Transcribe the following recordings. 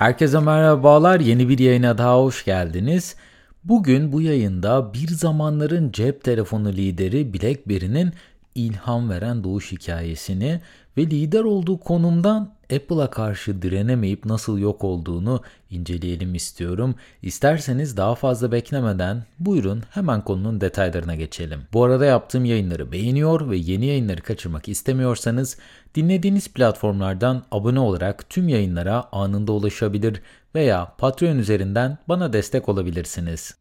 Herkese merhabalar. Yeni bir yayına daha hoş geldiniz. Bugün bu yayında bir zamanların cep telefonu lideri BlackBerry'nin ilham veren doğuş hikayesini ve lider olduğu konumdan Apple'a karşı direnemeyip nasıl yok olduğunu inceleyelim istiyorum. İsterseniz daha fazla beklemeden buyurun hemen konunun detaylarına geçelim. Bu arada yaptığım yayınları beğeniyor ve yeni yayınları kaçırmak istemiyorsanız dinlediğiniz platformlardan abone olarak tüm yayınlara anında ulaşabilir veya Patreon üzerinden bana destek olabilirsiniz.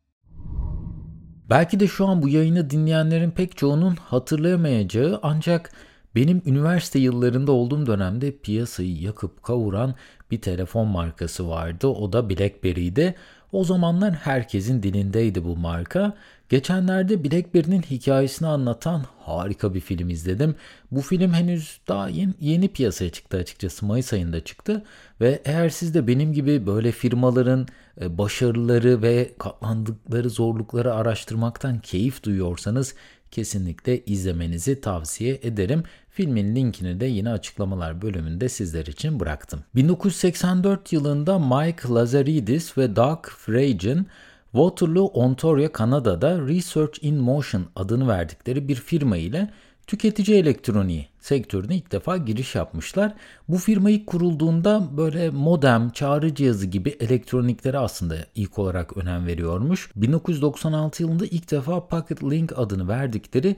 Belki de şu an bu yayını dinleyenlerin pek çoğunun hatırlayamayacağı ancak benim üniversite yıllarında olduğum dönemde piyasayı yakıp kavuran bir telefon markası vardı. O da BlackBerry'di. O zamanlar herkesin dilindeydi bu marka. Geçenlerde BlackBerry'nin hikayesini anlatan harika bir film izledim. Bu film henüz daha yeni, yeni piyasaya çıktı açıkçası. Mayıs ayında çıktı. Ve eğer siz de benim gibi böyle firmaların e, başarıları ve katlandıkları zorlukları araştırmaktan keyif duyuyorsanız kesinlikle izlemenizi tavsiye ederim. Filmin linkini de yine açıklamalar bölümünde sizler için bıraktım. 1984 yılında Mike Lazaridis ve Doug Fragen Waterloo, Ontario, Kanada'da Research in Motion adını verdikleri bir firma ile tüketici elektroniği sektörüne ilk defa giriş yapmışlar. Bu firma ilk kurulduğunda böyle modem, çağrı cihazı gibi elektroniklere aslında ilk olarak önem veriyormuş. 1996 yılında ilk defa Pocket Link adını verdikleri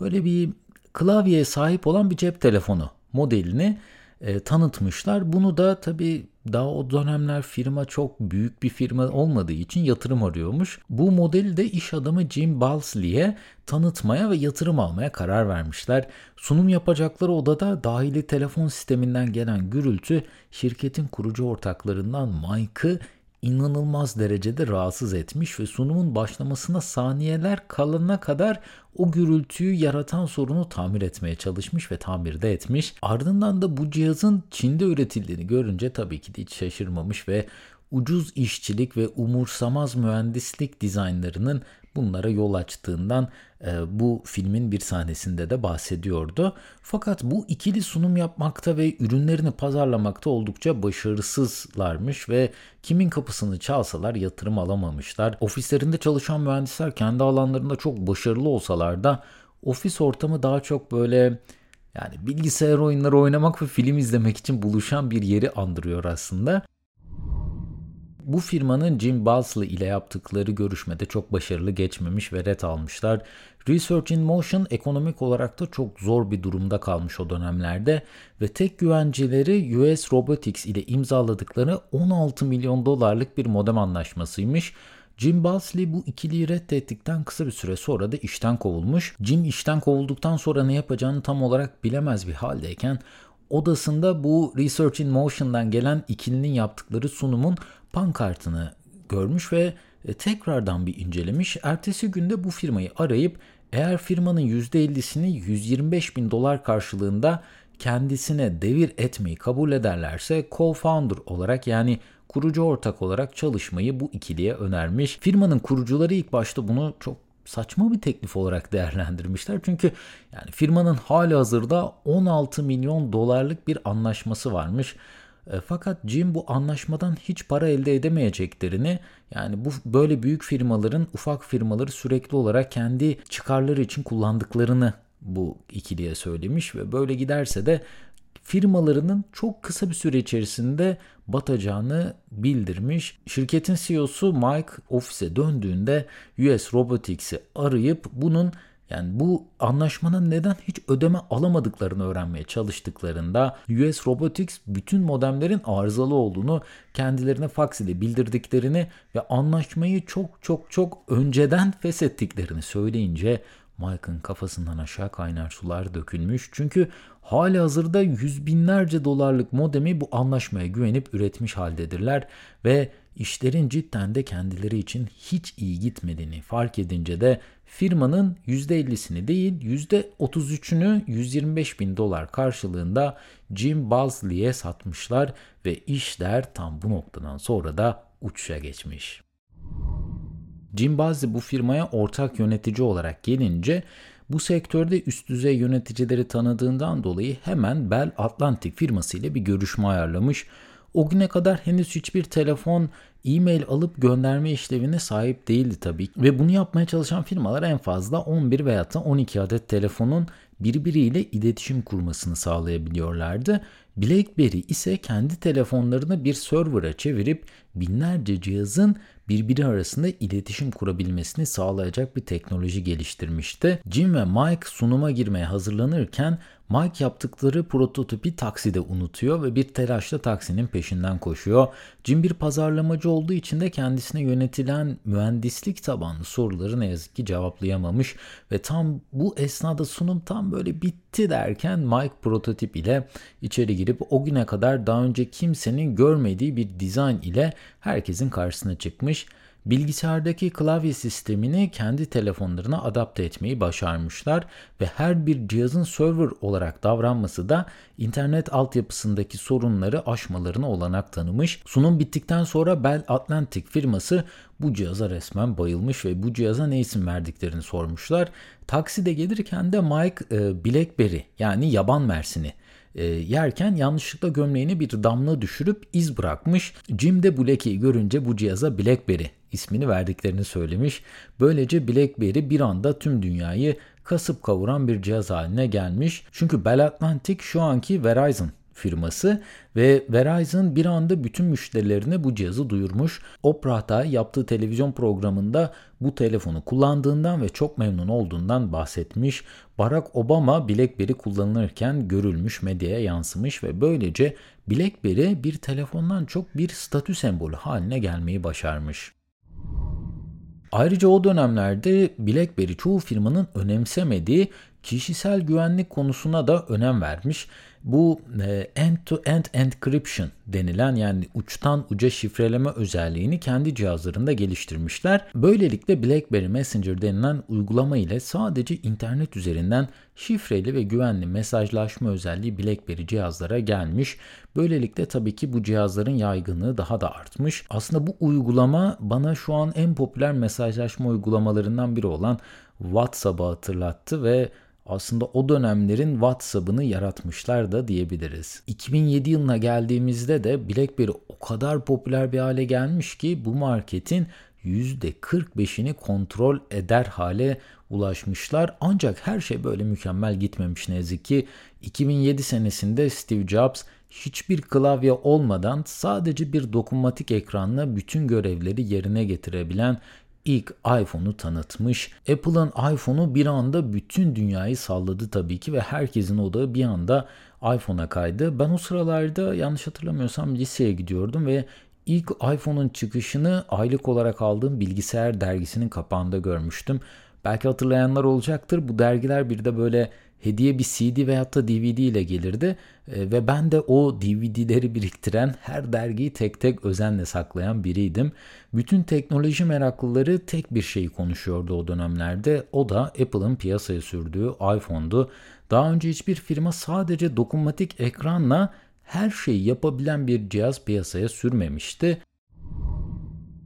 böyle bir klavyeye sahip olan bir cep telefonu modelini e, tanıtmışlar. Bunu da tabii daha o dönemler firma çok büyük bir firma olmadığı için yatırım arıyormuş. Bu modeli de iş adamı Jim Balsley'e tanıtmaya ve yatırım almaya karar vermişler. Sunum yapacakları odada dahili telefon sisteminden gelen gürültü şirketin kurucu ortaklarından Mike'ı inanılmaz derecede rahatsız etmiş ve sunumun başlamasına saniyeler kalana kadar o gürültüyü yaratan sorunu tamir etmeye çalışmış ve tamir de etmiş. Ardından da bu cihazın Çin'de üretildiğini görünce tabii ki de hiç şaşırmamış ve ucuz işçilik ve umursamaz mühendislik dizaynlarının bunlara yol açtığından e, bu filmin bir sahnesinde de bahsediyordu. Fakat bu ikili sunum yapmakta ve ürünlerini pazarlamakta oldukça başarısızlarmış ve kimin kapısını çalsalar yatırım alamamışlar. Ofislerinde çalışan mühendisler kendi alanlarında çok başarılı olsalar da ofis ortamı daha çok böyle yani bilgisayar oyunları oynamak ve film izlemek için buluşan bir yeri andırıyor aslında. Bu firmanın Jim Balsley ile yaptıkları görüşmede çok başarılı geçmemiş ve red almışlar. Research in Motion ekonomik olarak da çok zor bir durumda kalmış o dönemlerde ve tek güvenceleri US Robotics ile imzaladıkları 16 milyon dolarlık bir modem anlaşmasıymış. Jim Balsley bu ikiliyi reddettikten kısa bir süre sonra da işten kovulmuş. Jim işten kovulduktan sonra ne yapacağını tam olarak bilemez bir haldeyken odasında bu Research in Motion'dan gelen ikilinin yaptıkları sunumun pankartını görmüş ve e, tekrardan bir incelemiş. Ertesi günde bu firmayı arayıp eğer firmanın %50'sini 125 bin dolar karşılığında kendisine devir etmeyi kabul ederlerse co-founder olarak yani kurucu ortak olarak çalışmayı bu ikiliye önermiş. Firmanın kurucuları ilk başta bunu çok saçma bir teklif olarak değerlendirmişler. Çünkü yani firmanın hali hazırda 16 milyon dolarlık bir anlaşması varmış. E, fakat Jim bu anlaşmadan hiç para elde edemeyeceklerini yani bu böyle büyük firmaların ufak firmaları sürekli olarak kendi çıkarları için kullandıklarını bu ikiliye söylemiş ve böyle giderse de firmalarının çok kısa bir süre içerisinde batacağını bildirmiş. Şirketin CEO'su Mike ofise döndüğünde US Robotics'i arayıp bunun yani bu anlaşmanın neden hiç ödeme alamadıklarını öğrenmeye çalıştıklarında US Robotics bütün modemlerin arızalı olduğunu kendilerine fax ile bildirdiklerini ve anlaşmayı çok çok çok önceden feshettiklerini söyleyince Mike'ın kafasından aşağı kaynar sular dökülmüş. Çünkü hali hazırda yüz binlerce dolarlık modemi bu anlaşmaya güvenip üretmiş haldedirler ve işlerin cidden de kendileri için hiç iyi gitmediğini fark edince de firmanın %50'sini değil %33'ünü 125 bin dolar karşılığında Jim Balsley'e satmışlar ve işler tam bu noktadan sonra da uçuşa geçmiş. Jim Balsley bu firmaya ortak yönetici olarak gelince bu sektörde üst düzey yöneticileri tanıdığından dolayı hemen Bell Atlantic firması ile bir görüşme ayarlamış. O güne kadar henüz hiçbir telefon e-mail alıp gönderme işlevine sahip değildi tabii. Ve bunu yapmaya çalışan firmalar en fazla 11 veya da 12 adet telefonun birbiriyle iletişim kurmasını sağlayabiliyorlardı. BlackBerry ise kendi telefonlarını bir server'a çevirip binlerce cihazın birbiri arasında iletişim kurabilmesini sağlayacak bir teknoloji geliştirmişti. Jim ve Mike sunuma girmeye hazırlanırken Mike yaptıkları prototipi takside unutuyor ve bir telaşla taksinin peşinden koşuyor. Jim bir pazarlamacı olduğu için de kendisine yönetilen mühendislik tabanlı soruları ne yazık ki cevaplayamamış ve tam bu esnada sunum tam böyle bitti derken Mike prototip ile içeri girip o güne kadar daha önce kimsenin görmediği bir dizayn ile herkesin karşısına çıkmış bilgisayardaki klavye sistemini kendi telefonlarına adapte etmeyi başarmışlar ve her bir cihazın server olarak davranması da internet altyapısındaki sorunları aşmalarına olanak tanımış. Sunum bittikten sonra Bell Atlantic firması bu cihaza resmen bayılmış ve bu cihaza ne isim verdiklerini sormuşlar. Takside gelirken de Mike e, Blackberry yani yaban mersini e, yerken yanlışlıkla gömleğine bir damla düşürüp iz bırakmış. Jim de Black'i görünce bu cihaza Blackberry ismini verdiklerini söylemiş. Böylece BlackBerry bir anda tüm dünyayı kasıp kavuran bir cihaz haline gelmiş. Çünkü Bell Atlantic şu anki Verizon firması ve Verizon bir anda bütün müşterilerine bu cihazı duyurmuş. Oprah'ta yaptığı televizyon programında bu telefonu kullandığından ve çok memnun olduğundan bahsetmiş. Barack Obama BlackBerry kullanılırken görülmüş medyaya yansımış ve böylece BlackBerry bir telefondan çok bir statü sembolü haline gelmeyi başarmış. Ayrıca o dönemlerde BlackBerry çoğu firmanın önemsemediği kişisel güvenlik konusuna da önem vermiş bu e, end-to-end encryption denilen yani uçtan uca şifreleme özelliğini kendi cihazlarında geliştirmişler. Böylelikle BlackBerry Messenger denilen uygulama ile sadece internet üzerinden şifreli ve güvenli mesajlaşma özelliği BlackBerry cihazlara gelmiş. Böylelikle tabii ki bu cihazların yaygınlığı daha da artmış. Aslında bu uygulama bana şu an en popüler mesajlaşma uygulamalarından biri olan WhatsApp'ı hatırlattı ve aslında o dönemlerin WhatsApp'ını yaratmışlar da diyebiliriz. 2007 yılına geldiğimizde de BlackBerry o kadar popüler bir hale gelmiş ki bu marketin %45'ini kontrol eder hale ulaşmışlar. Ancak her şey böyle mükemmel gitmemiş ne yazık ki. 2007 senesinde Steve Jobs hiçbir klavye olmadan sadece bir dokunmatik ekranla bütün görevleri yerine getirebilen ilk iPhone'u tanıtmış. Apple'ın iPhone'u bir anda bütün dünyayı salladı tabii ki ve herkesin odağı bir anda iPhone'a kaydı. Ben o sıralarda yanlış hatırlamıyorsam liseye gidiyordum ve ilk iPhone'un çıkışını aylık olarak aldığım bilgisayar dergisinin kapağında görmüştüm. Belki hatırlayanlar olacaktır. Bu dergiler bir de böyle hediye bir CD veyahut da DVD ile gelirdi e, ve ben de o DVD'leri biriktiren her dergiyi tek tek özenle saklayan biriydim. Bütün teknoloji meraklıları tek bir şeyi konuşuyordu o dönemlerde. O da Apple'ın piyasaya sürdüğü iPhone'du. Daha önce hiçbir firma sadece dokunmatik ekranla her şeyi yapabilen bir cihaz piyasaya sürmemişti.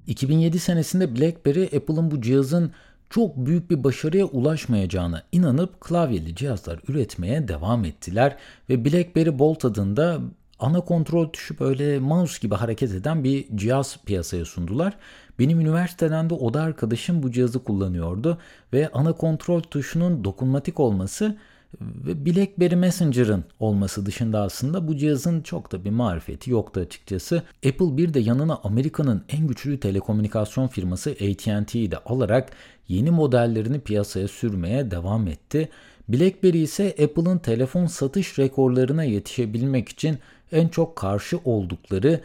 2007 senesinde BlackBerry Apple'ın bu cihazın çok büyük bir başarıya ulaşmayacağına inanıp klavyeli cihazlar üretmeye devam ettiler ve BlackBerry Bolt adında ana kontrol tuşu böyle mouse gibi hareket eden bir cihaz piyasaya sundular. Benim üniversiteden de oda arkadaşım bu cihazı kullanıyordu ve ana kontrol tuşunun dokunmatik olması ve BlackBerry Messenger'ın olması dışında aslında bu cihazın çok da bir marifeti yoktu açıkçası. Apple bir de yanına Amerika'nın en güçlü telekomünikasyon firması AT&T'yi de alarak yeni modellerini piyasaya sürmeye devam etti. BlackBerry ise Apple'ın telefon satış rekorlarına yetişebilmek için en çok karşı oldukları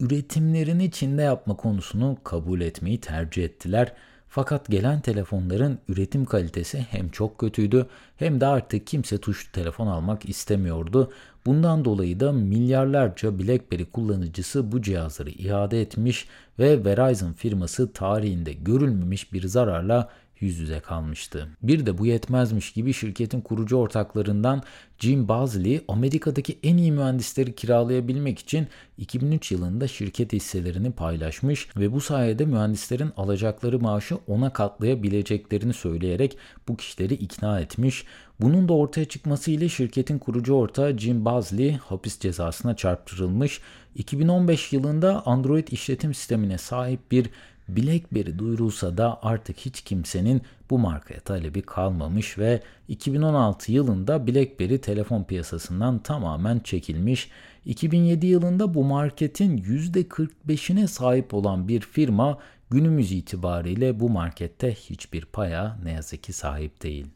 üretimlerini Çin'de yapma konusunu kabul etmeyi tercih ettiler. Fakat gelen telefonların üretim kalitesi hem çok kötüydü hem de artık kimse tuşlu telefon almak istemiyordu. Bundan dolayı da milyarlarca BlackBerry kullanıcısı bu cihazları iade etmiş ve Verizon firması tarihinde görülmemiş bir zararla yüz yüze kalmıştı. Bir de bu yetmezmiş gibi şirketin kurucu ortaklarından Jim Bazley Amerika'daki en iyi mühendisleri kiralayabilmek için 2003 yılında şirket hisselerini paylaşmış ve bu sayede mühendislerin alacakları maaşı ona katlayabileceklerini söyleyerek bu kişileri ikna etmiş. Bunun da ortaya çıkmasıyla şirketin kurucu ortağı Jim Bazley hapis cezasına çarptırılmış. 2015 yılında Android işletim sistemine sahip bir BlackBerry duyurulsa da artık hiç kimsenin bu markaya talebi kalmamış ve 2016 yılında BlackBerry telefon piyasasından tamamen çekilmiş. 2007 yılında bu marketin %45'ine sahip olan bir firma günümüz itibariyle bu markette hiçbir paya ne yazık ki sahip değil.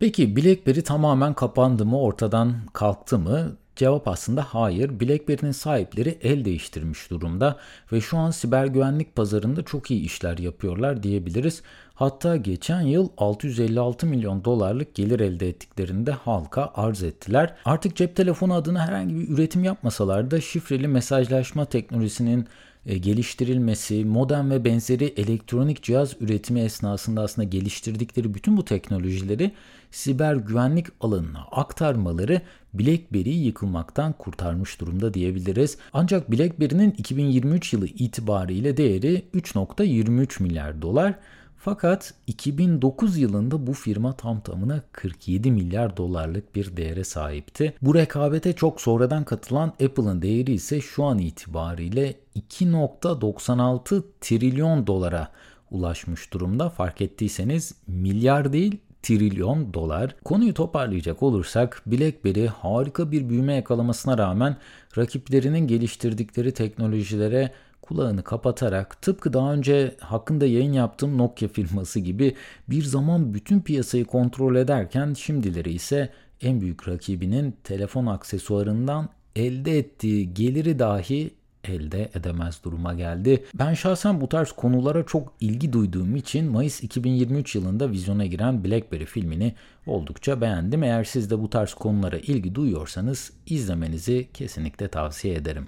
Peki BlackBerry tamamen kapandı mı, ortadan kalktı mı? Cevap aslında hayır. BlackBerry'nin sahipleri el değiştirmiş durumda ve şu an siber güvenlik pazarında çok iyi işler yapıyorlar diyebiliriz. Hatta geçen yıl 656 milyon dolarlık gelir elde ettiklerini de halka arz ettiler. Artık cep telefonu adına herhangi bir üretim yapmasalar da şifreli mesajlaşma teknolojisinin geliştirilmesi, modem ve benzeri elektronik cihaz üretimi esnasında aslında geliştirdikleri bütün bu teknolojileri siber güvenlik alanına aktarmaları BlackBerry'yi yıkılmaktan kurtarmış durumda diyebiliriz. Ancak BlackBerry'nin 2023 yılı itibariyle değeri 3.23 milyar dolar. Fakat 2009 yılında bu firma tam tamına 47 milyar dolarlık bir değere sahipti. Bu rekabete çok sonradan katılan Apple'ın değeri ise şu an itibariyle 2.96 trilyon dolara ulaşmış durumda. Fark ettiyseniz milyar değil trilyon dolar. Konuyu toparlayacak olursak BlackBerry harika bir büyüme yakalamasına rağmen rakiplerinin geliştirdikleri teknolojilere kulağını kapatarak tıpkı daha önce hakkında yayın yaptığım Nokia firması gibi bir zaman bütün piyasayı kontrol ederken şimdileri ise en büyük rakibinin telefon aksesuarından elde ettiği geliri dahi elde edemez duruma geldi. Ben şahsen bu tarz konulara çok ilgi duyduğum için Mayıs 2023 yılında vizyona giren Blackberry filmini oldukça beğendim. Eğer siz de bu tarz konulara ilgi duyuyorsanız izlemenizi kesinlikle tavsiye ederim.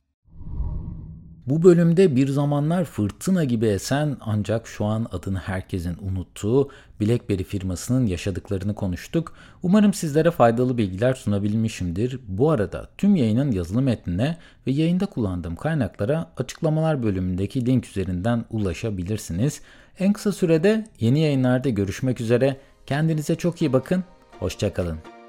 Bu bölümde bir zamanlar fırtına gibi esen ancak şu an adını herkesin unuttuğu BlackBerry firmasının yaşadıklarını konuştuk. Umarım sizlere faydalı bilgiler sunabilmişimdir. Bu arada tüm yayının yazılı metnine ve yayında kullandığım kaynaklara açıklamalar bölümündeki link üzerinden ulaşabilirsiniz. En kısa sürede yeni yayınlarda görüşmek üzere. Kendinize çok iyi bakın. Hoşçakalın.